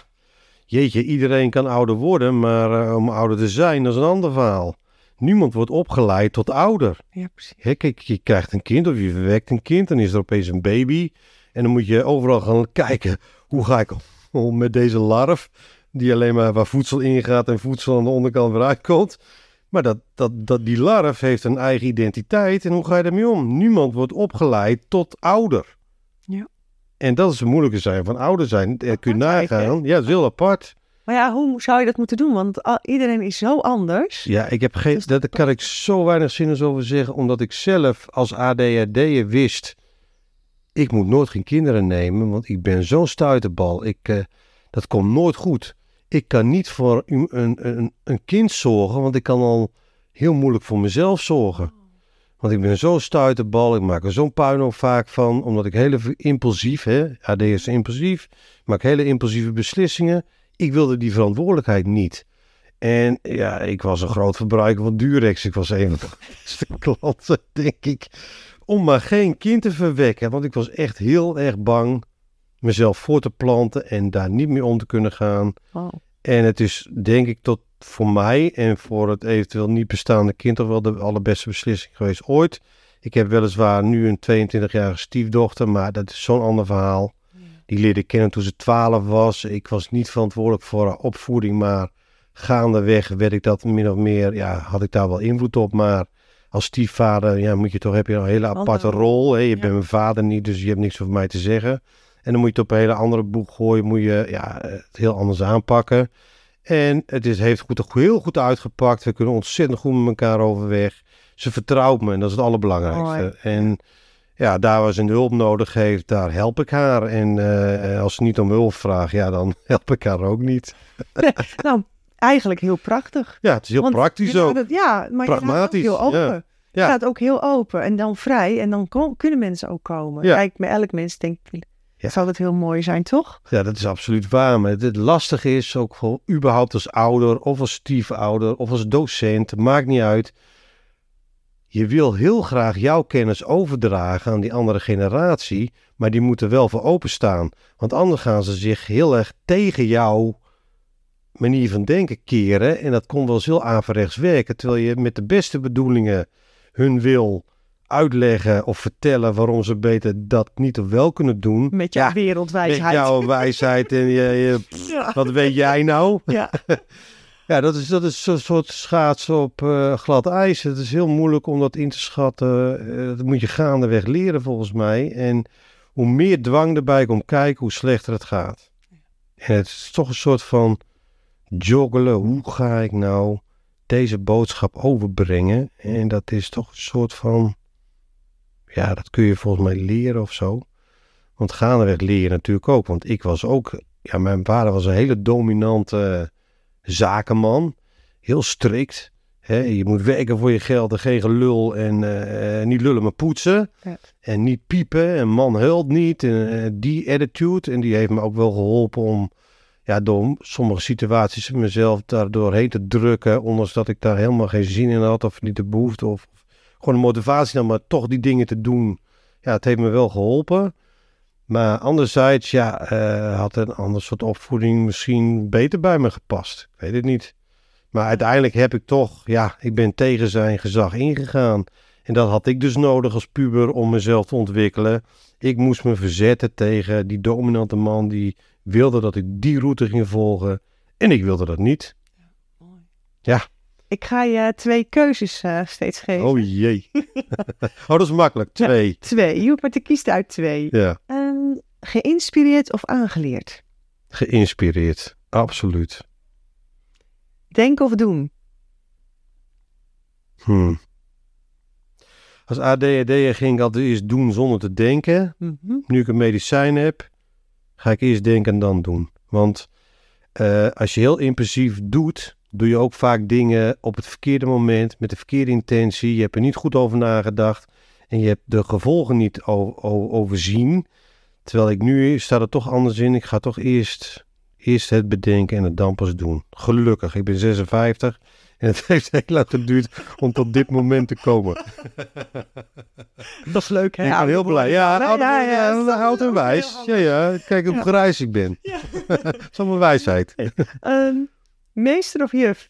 Jeetje, iedereen kan ouder worden, maar eh, om ouder te zijn, dat is een ander verhaal. Niemand wordt opgeleid tot ouder. Ja, precies. Hè, kijk, je krijgt een kind of je verwekt een kind, dan is er opeens een baby. En dan moet je overal gaan kijken, hoe ga ik om met deze larf, die alleen maar waar voedsel ingaat en voedsel aan de onderkant weer uitkomt. Maar dat, dat, dat, die larf heeft een eigen identiteit en hoe ga je daarmee om? Niemand wordt opgeleid tot ouder. Ja. En dat is het moeilijke zijn van ouder zijn. Eh, kun je nagaan. Ja, dat is heel apart. Maar ja, hoe zou je dat moeten doen? Want iedereen is zo anders. Ja, ik heb geen, Dus dat, daar kan ik zo weinig zinnigs over zeggen, omdat ik zelf als ADHD'er wist, ik moet nooit geen kinderen nemen, want ik ben zo'n stuiterbal. Ik, eh, dat komt nooit goed. Ik kan niet voor een, een, een kind zorgen, want ik kan al heel moeilijk voor mezelf zorgen. Want ik ben zo'n stuiterbal, ik maak er zo'n puinhoop vaak van, omdat ik hele v- impulsief, hè, AD is impulsief, maak hele impulsieve beslissingen. ik wilde die verantwoordelijkheid niet. En ja, ik was een groot verbruiker van Durex. Ik was een van de klanten, denk ik. Om maar geen kind te verwekken. Want ik was echt heel erg bang mezelf voor te planten en daar niet meer om te kunnen gaan. En het is denk ik tot voor mij en voor het eventueel niet bestaande kind toch wel de allerbeste beslissing geweest ooit. Ik heb weliswaar nu een 22-jarige stiefdochter, maar dat is zo'n ander verhaal. Die leerde ik kennen toen ze 12 was. Ik was niet verantwoordelijk voor haar opvoeding, maar gaandeweg werd ik dat min of meer, ja, had ik daar wel invloed op. Maar als stiefvader, ja, moet je toch, heb je een hele aparte rol. Hè? Je ja. bent mijn vader niet, dus je hebt niks over mij te zeggen. En dan moet je het op een hele andere boek gooien, moet je ja, het heel anders aanpakken. En het is, heeft goed, heel goed uitgepakt. We kunnen ontzettend goed met elkaar overweg. Ze vertrouwt me en dat is het allerbelangrijkste. Mooi. En ja, daar waar ze een hulp nodig heeft, daar help ik haar. En eh, als ze niet om hulp vraagt, ja, dan help ik haar ook niet. Nou, eigenlijk heel prachtig. Ja, het is heel Want praktisch ook. het- ja, maar Pragmatisch, je ook heel open. Ja. Je laat ook heel open en dan vrij. En dan kunnen mensen ook komen. Ja. Kijk, met elk mens denk ik, Ja. zou dat heel mooi zijn, toch? Ja, dat is absoluut waar. Maar het, het lastige is ook gewoon überhaupt als ouder of als stiefouder of als docent, maakt niet uit. Je wil heel graag jouw kennis overdragen aan die andere generatie, maar die moeten wel voor openstaan. Want anders gaan ze zich heel erg tegen jouw manier van denken keren. En dat kon wel eens heel averechts werken, terwijl je met de beste bedoelingen hun wil uitleggen of vertellen waarom ze beter dat niet of wel kunnen doen. Met jouw Ja, wereldwijsheid. met jouw wijsheid en je, je- Ja. wat weet jij nou? Ja. Ja, dat is, dat is een soort schaatsen op eh, glad ijs. Het is heel moeilijk om dat in te schatten. Eh, dat moet je gaandeweg leren volgens mij. En hoe meer dwang erbij komt kijken, hoe slechter het gaat. En het is toch een soort van joggelen. Hoe ga ik nou deze boodschap overbrengen? En dat is toch een soort van... Ja, dat kun je volgens mij leren of zo. Want gaandeweg leer je natuurlijk ook. Want ik was ook... Ja, mijn vader was een hele dominante zakenman. Heel strikt. Je moet werken voor je geld en geen gelul. En eh, niet lullen, maar poetsen. Ja. En niet piepen. En man huilt niet. En eh, die attitude. En die heeft me ook wel geholpen om... Ja, door sommige situaties mezelf daar doorheen te drukken. Ondanks dat ik daar helemaal geen zin in had. Of niet de behoefte. Of gewoon de motivatie. Dan maar toch die dingen te doen. Ja, het heeft me wel geholpen. Maar anderzijds, ja, eh, had een ander soort opvoeding misschien beter bij me gepast. Ik weet het niet. Maar uiteindelijk heb ik toch, ja, ik ben tegen zijn gezag ingegaan. En dat had ik dus nodig als puber om mezelf te ontwikkelen. Ik moest me verzetten tegen die dominante man die wilde dat ik die route ging volgen. En ik wilde dat niet. Ik ga je twee keuzes eh, steeds geven. Oh jee. oh, dat is makkelijk. Ja. Twee. Twee. Je hoeft maar te kiezen uit twee. Ja, Ehm, geïnspireerd of aangeleerd? geïnspireerd. Absoluut. Denken of doen? Hmm. Als ADHD'er ging ik altijd eerst doen zonder te denken. Mhm. Nu ik een medicijn heb, ga ik eerst denken en dan doen. Want eh, als je heel impulsief doet, doe je ook vaak dingen op het verkeerde moment, met de verkeerde intentie. Je hebt er niet goed over nagedacht en je hebt de gevolgen niet overzien. Terwijl ik nu staat er toch anders in. Ik ga toch eerst, eerst het bedenken en het dan pas doen. Gelukkig, ik ben 56 en het heeft heel lang geduurd om tot dit moment te komen. Dat is leuk, hè? ik ben heel blij. Ja, Ja, oud, ja, ja, ja, dat is oud en ook wijs. Ja, ja. Kijk hoe Ja. grijs ik ben. Ja. dat is allemaal wijsheid. Ehm, meester of juf?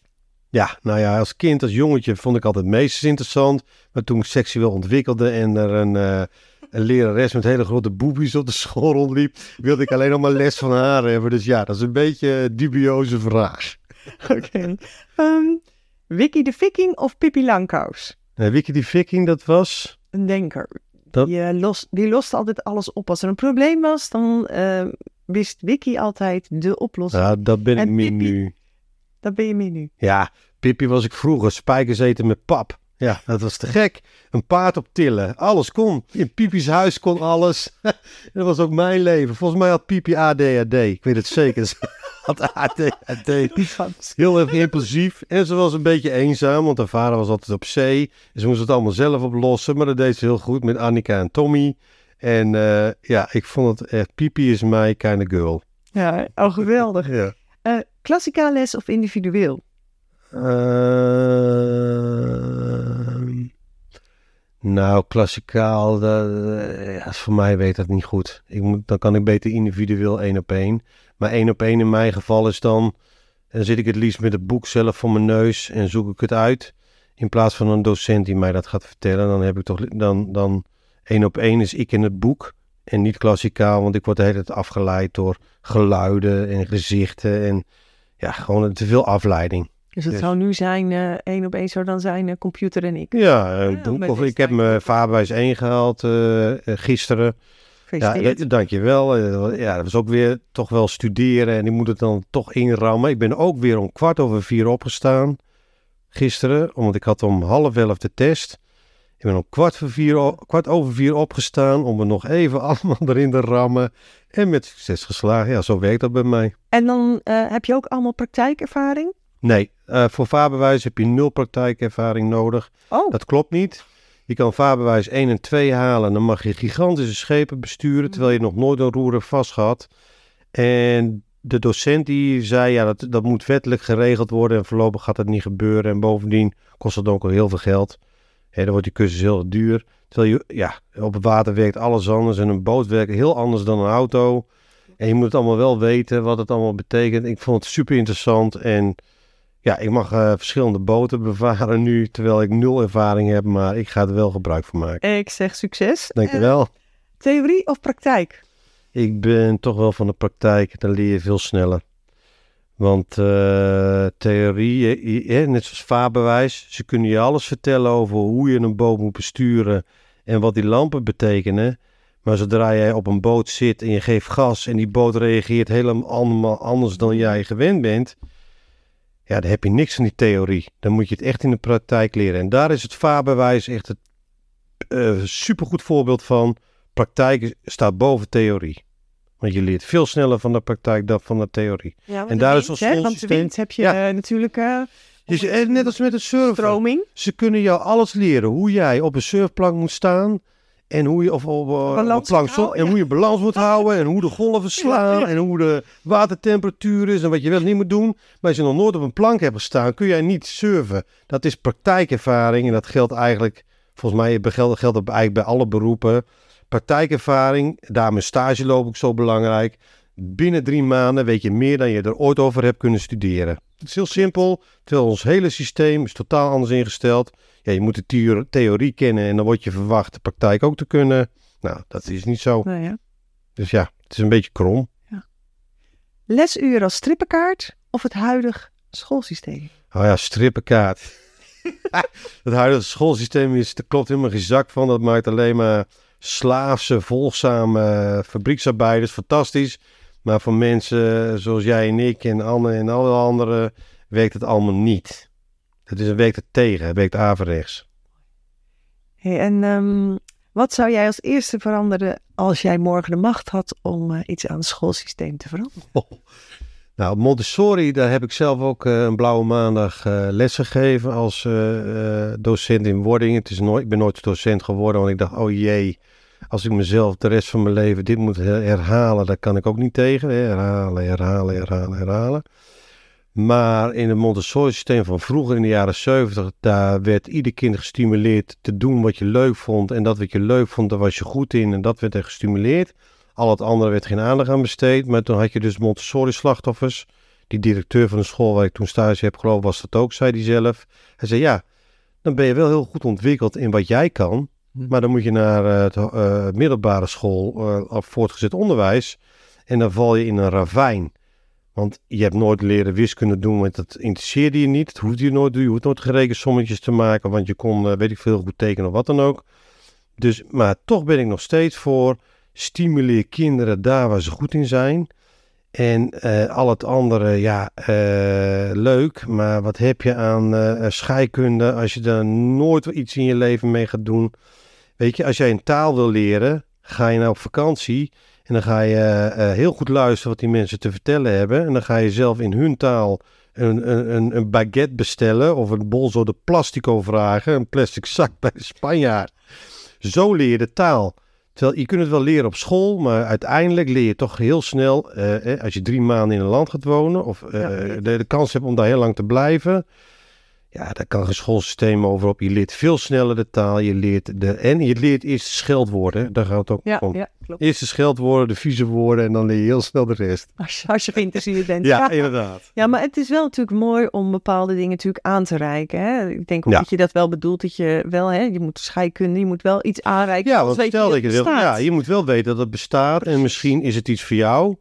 Ja, nou ja, als kind, als jongetje vond ik altijd meesters interessant. Maar toen ik seksueel ontwikkelde en er een, eh, een lerares met hele grote boobies op de school rondliep, wilde ik alleen nog maar les van haar hebben. Dus ja, dat is een beetje een dubieuze vraag. Oké. Ehm, Wiki de Viking of Pippi Langkous? Uh, Wiki die Viking, dat was... Een denker. Dat- Die, eh, lost, die lost altijd alles op. Als er een probleem was, dan eh, wist Wiki altijd de oplossing. Ja, dat ben ik meer nu. Dat ben je meer nu. Ja, Pippi was ik vroeger. Spijkers eten met pap. Ja, dat was te gek. Een paard op tillen. Alles kon. In Pipi's huis kon alles. dat was ook mijn leven. Volgens mij had Pipi ADHD. Ik weet het zeker. Ze had ADHD. Heel erg impulsief. En ze was een beetje eenzaam, want haar vader was altijd op zee. En ze moest het allemaal zelf oplossen. Maar dat deed ze heel goed met Annika en Tommy. En eh, ja, ik vond het echt... Pipi is my kind of girl. Ja, oh geweldig. Ja. Eh klassikaal les of individueel? Ehm, nou, klassikaal, eh, voor mij weet dat niet goed. Ik dan kan ik beter individueel één op één. Maar één op één in mijn geval is dan, dan zit ik het liefst met het boek zelf voor mijn neus en zoek ik het uit. In plaats van een docent die mij dat gaat vertellen, dan heb ik toch, dan, dan één op één is ik in het boek en niet klassikaal, want ik word de hele tijd afgeleid door geluiden en gezichten en ja, gewoon te veel afleiding. Dus het zou nu zijn, eh één op één zou dan zijn eh, computer en ik. Ja, een Ja, boek. met Of ik heb mijn vaarbewijs 1 gehaald eh, eh, gisteren. Ja, dankjewel. Eh, Ja, dat was ook weer toch wel studeren en die moet het dan toch inrammen. Ik ben ook weer om kwart over vier opgestaan gisteren, omdat ik had om half elf de test. Ik ben om kwart, voor vier, kwart over vier opgestaan om er nog even allemaal erin te rammen. En met succes geslagen. Ja, zo werkt dat bij mij. En dan eh, heb je ook allemaal praktijkervaring? Nee, eh, voor vaarbewijs heb je nul praktijkervaring nodig. Oh, Dat klopt niet. Je kan vaarbewijs 1 en 2 halen. Dan mag je gigantische schepen besturen. Terwijl je nog nooit een roer hebt vastgehad. En de docent die zei: ja, dat, dat moet wettelijk geregeld worden. En voorlopig gaat dat niet gebeuren. En bovendien kost dat ook al heel veel geld. Hè, dan wordt die cursus heel duur. Terwijl je, ja, op het water werkt alles anders. En een boot werkt heel anders dan een auto. En je moet het allemaal wel weten wat het allemaal betekent. Ik vond het super interessant. En ja, ik mag eh, verschillende boten bevaren nu, terwijl ik nul ervaring heb, maar ik ga er wel gebruik van maken. ik zeg succes. Dankjewel. Eh, theorie of praktijk? Ik ben toch wel van de praktijk, dan leer je veel sneller. Want eh, theorie, eh, net zoals vaarbewijs, ze kunnen je alles vertellen over hoe je een boot moet besturen en wat die lampen betekenen. Maar zodra jij op een boot zit en je geeft gas en die boot reageert helemaal anders dan jij gewend bent, ja, dan heb je niks van die theorie. Dan moet je het echt in de praktijk leren. En daar is het vaarbewijs echt het eh, supergoed voorbeeld van. Praktijk staat boven theorie. Want je leert veel sneller van de praktijk dan van de theorie. Ja, En daar is ons hè? Want de schoolsysteem- wind heb je Ja. eh, natuurlijk Dus, net als met het surfen. stroming. Ze kunnen jou alles leren. Hoe jij op een surfplank moet staan. En hoe je, of, eh, op een Balans en hoe je balans moet houden. En hoe de golven slaan. En hoe de watertemperatuur is. En wat je wel niet moet doen. Maar als je nog nooit op een plank hebt gestaan. Kun jij niet surfen. Dat is praktijkervaring. En dat geldt eigenlijk. Volgens mij geldt geldt dat eigenlijk bij alle beroepen. Praktijkervaring. Daarom is stage lopen ook zo belangrijk. Binnen drie maanden weet je meer dan je er ooit over hebt kunnen studeren. Het is heel simpel. Terwijl ons hele systeem is totaal anders ingesteld. Ja, je moet de theo- theorie kennen en dan word je verwacht de praktijk ook te kunnen. Nou, dat is niet zo. Nou ja. Dus ja, het is een beetje krom. Lesuur als strippenkaart of het huidig schoolsysteem? Oh ja, strippenkaart. het huidige schoolsysteem is, er klopt helemaal geen zak van. Dat maakt alleen maar slaafse, volgzame fabrieksarbeiders fantastisch. Maar voor mensen zoals jij en ik en Anne en alle anderen werkt het allemaal niet. Het is een het tegen, het werkt averechts. Hey, en ehm, wat zou jij als eerste veranderen als jij morgen de macht had om eh, iets aan het schoolsysteem te veranderen? Nou, Montessori, daar heb ik zelf ook eh, een blauwe maandag les gegeven als docent in wording. Het is nooit, ik ben nooit docent geworden, want ik dacht, oh jee, als ik mezelf de rest van mijn leven dit moet her- herhalen, daar kan ik ook niet tegen. Herhalen, herhalen, herhalen, herhalen. Maar in het Montessori-systeem van vroeger in de jaren 70, daar werd ieder kind gestimuleerd te doen wat je leuk vond. En dat wat je leuk vond, daar was je goed in en dat werd er gestimuleerd. Al het andere werd geen aandacht aan besteed. Maar toen had je dus Montessori-slachtoffers. Die directeur van de school waar ik toen stage heb gelopen was dat ook, zei hij zelf. Hij zei, ja, dan ben je wel heel goed ontwikkeld in wat jij kan. Maar dan moet je naar eh, het eh, middelbare school of voortgezet onderwijs. En dan val je in een ravijn. Want je hebt nooit leren wiskunde doen, want dat interesseerde je niet. Dat hoefde je nooit doen. Je hoeft nooit gerekensommetjes te maken, want je kon, eh, weet ik veel, goed tekenen of wat dan ook. Dus, maar toch ben ik nog steeds voor stimuleer kinderen daar waar ze goed in zijn. En eh, al het andere, ja, eh, leuk. Maar wat heb je aan scheikunde als je daar nooit iets in je leven mee gaat doen? Weet je, als jij een taal wil leren, ga je nou op vakantie. En dan ga je eh, heel goed luisteren wat die mensen te vertellen hebben. En dan ga je zelf in hun taal een, een, een, baguette bestellen. Of een bol zo de plastico vragen. Een plastic zak bij de Spanjaard. Zo leer je de taal. Terwijl je kunt het wel leren op school, maar uiteindelijk leer je toch heel snel, eh, eh, als je drie maanden in een land gaat wonen, of Ja. de, de kans hebt om daar heel lang te blijven. Ja, daar kan geen schoolsysteem over op. Je leert veel sneller de taal, je leert de, en je leert eerst scheldwoorden. Daar gaat het ook Ja, om. ja klopt. Eerst de scheldwoorden, de vieze woorden en dan leer je heel snel de rest. Als je, als je geïnteresseerd bent. Ja, inderdaad. Ja, maar het is wel natuurlijk mooi om bepaalde dingen natuurlijk aan te reiken. Hè? Ik denk ook Ja. dat je dat wel bedoelt, dat je wel, hè, je moet scheikunde, je moet wel iets aanreiken. Ja, want stel dat je bestaat. ja, je moet wel weten dat het bestaat en misschien is het iets voor jou.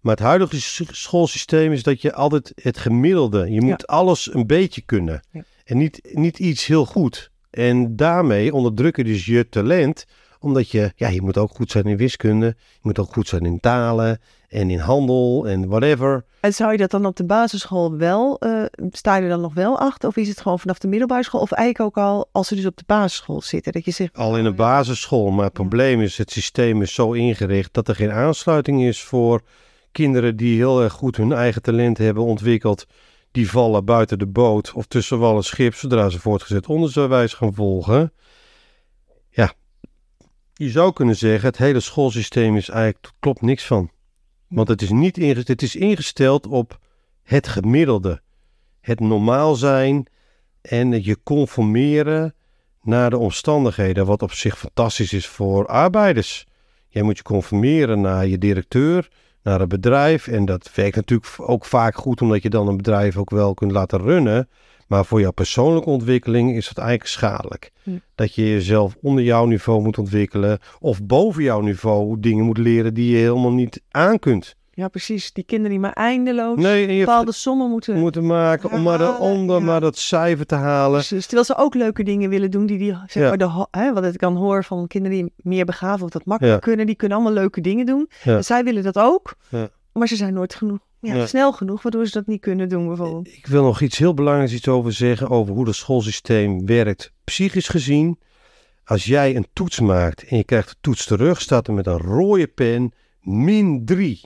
Maar het huidige schoolsysteem is dat je altijd het gemiddelde, je moet alles een beetje kunnen. Ja. En niet, niet iets heel goed. En daarmee onderdruk je dus je talent, omdat je, ja, je moet ook goed zijn in wiskunde, je moet ook goed zijn in talen en in handel en whatever. En zou je dat dan op de basisschool wel, eh, sta je er dan nog wel achter? Of is het gewoon vanaf de middelbare school? Of eigenlijk ook al als ze dus op de basisschool zitten? Dat je zegt, Al in de basisschool, maar het Ja. probleem is, het systeem is zo ingericht dat er geen aansluiting is voor kinderen die heel erg goed hun eigen talent hebben ontwikkeld. Die vallen buiten de boot of tussen wal en schip zodra ze voortgezet onderwijs gaan volgen. Ja, je zou kunnen zeggen, het hele schoolsysteem is eigenlijk, klopt niks van. Want het is, niet ingesteld, het is ingesteld op het gemiddelde. Het normaal zijn en je conformeren naar de omstandigheden, wat op zich fantastisch is voor arbeiders. Jij moet je conformeren naar je directeur, naar het bedrijf. En dat werkt natuurlijk ook vaak goed, omdat je dan een bedrijf ook wel kunt laten runnen. Maar voor jouw persoonlijke ontwikkeling is dat eigenlijk schadelijk. Hm. Dat je jezelf onder jouw niveau moet ontwikkelen, of boven jouw niveau dingen moet leren die je helemaal niet aan kunt. Ja precies, die kinderen die maar eindeloos Nee, bepaalde sommen moeten... moeten maken om maar, eronder, ja. maar dat cijfer te halen. Precies, terwijl ze ook leuke dingen willen doen die die, zeg maar, de, hè, wat ik dan hoor van kinderen die meer begaafd of dat makkelijk kunnen, die kunnen allemaal leuke dingen doen. En zij willen dat ook, Ja. maar ze zijn nooit genoeg, ja, Ja. snel genoeg, waardoor ze dat niet kunnen doen bijvoorbeeld. Ik wil nog iets heel belangrijks iets over zeggen over hoe het schoolsysteem werkt, psychisch gezien. Als jij een toets maakt en je krijgt de toets terug, staat er met een rode pen min 3.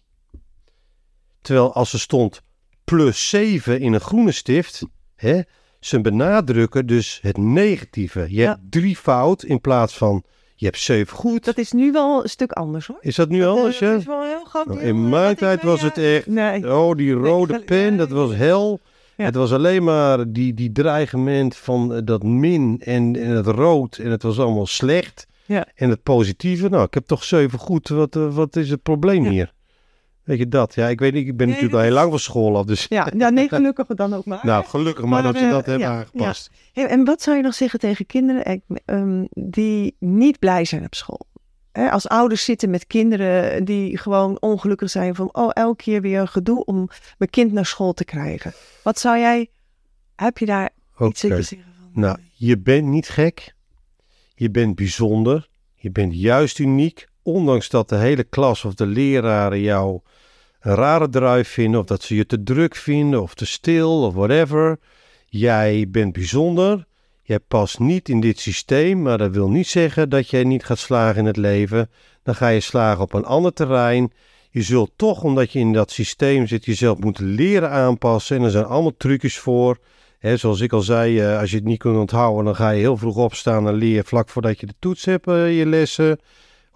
Terwijl als er stond plus 7 in een groene stift, hè, ze benadrukken dus het negatieve. Je Ja. hebt drie fout in plaats van je hebt 7 goed. Dat is nu wel een stuk anders hoor. is dat nu anders? Dat Ja? is wel een heel groot Nou, deel, in eh, mijn tijd was ja. het echt Nee, Oh, die rode pen, dat was hel. Ja. Het was alleen maar die, die dreigement van eh, dat min en, en het rood. En het was allemaal slecht. Ja. En het positieve, nou, ik heb toch zeven goed. Wat, eh, wat is het probleem Ja. hier? Weet je dat? Ja, ik weet niet, ik ben Nee, natuurlijk al heel lang van school af. Dus ja, ja, nee, gelukkig dan ook maar. nou, gelukkig maar, Maar, dat ze dat hebben ja, aangepast. Hey, en wat zou je nog zeggen tegen kinderen eh, ehm, die niet blij zijn op school? Als ouders zitten met kinderen die gewoon ongelukkig zijn van, oh, elke keer weer een gedoe om mijn kind naar school te krijgen. Wat zou jij, heb je daar Oké. iets in te zeggen van? Nou, je bent niet gek. Je bent bijzonder. Je bent juist uniek. Ondanks dat de hele klas of de leraren jou een rare druif vinden. Of dat ze je te druk vinden of te stil of whatever. Jij bent bijzonder. Jij past niet in dit systeem. Maar dat wil niet zeggen dat jij niet gaat slagen in het leven. Dan ga je slagen op een ander terrein. Je zult toch, omdat je in dat systeem zit, jezelf moeten leren aanpassen. En er zijn allemaal trucjes voor. Hè, zoals ik al zei, eh, als je het niet kunt onthouden, dan ga je heel vroeg opstaan en leer vlak voordat je de toets hebt eh, je lessen.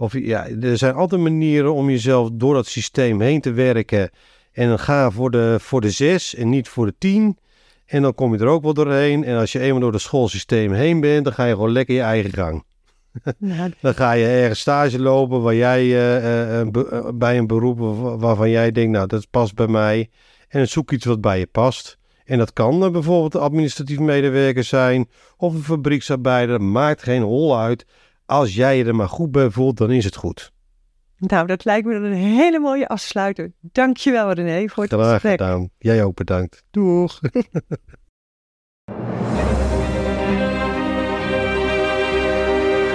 Of ja, er zijn altijd manieren om jezelf door dat systeem heen te werken. En dan ga voor de, voor de zes en niet voor de tien. En dan kom je er ook wel doorheen. En als je eenmaal door het schoolsysteem heen bent, dan ga je gewoon lekker je eigen gang. Nou, Dan ga je ergens stage lopen waar jij, eh, eh, be- eh, bij een beroep wa- waarvan jij denkt, nou dat past bij mij. En zoek iets wat bij je past. En dat kan bijvoorbeeld een administratief medewerker zijn of een fabrieksarbeider. Maakt geen hol uit. Als jij je er maar goed bij voelt, dan is het goed. nou, dat lijkt me dan een hele mooie afsluiter. Dankjewel René voor het Graag gesprek. gedaan. Jij ook bedankt. Doeg.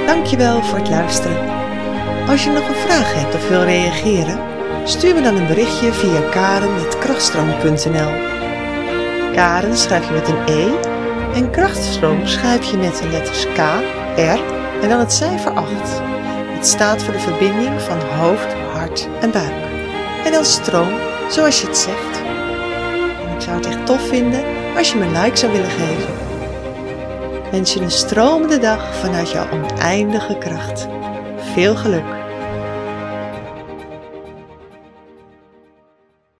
Dankjewel voor het luisteren. Als je nog een vraag hebt of wil reageren, stuur me dan een berichtje via karen.krachtstroom.nl Karen schrijf je met een E en krachtstroom schrijf je met de letters K, R en dan het cijfer 8. Het staat voor de verbinding van hoofd, hart en buik. En dan stroom, zoals je het zegt. Ik zou het echt tof vinden als je me een like zou willen geven. Wens je een stromende dag vanuit jouw oneindige kracht. Veel geluk!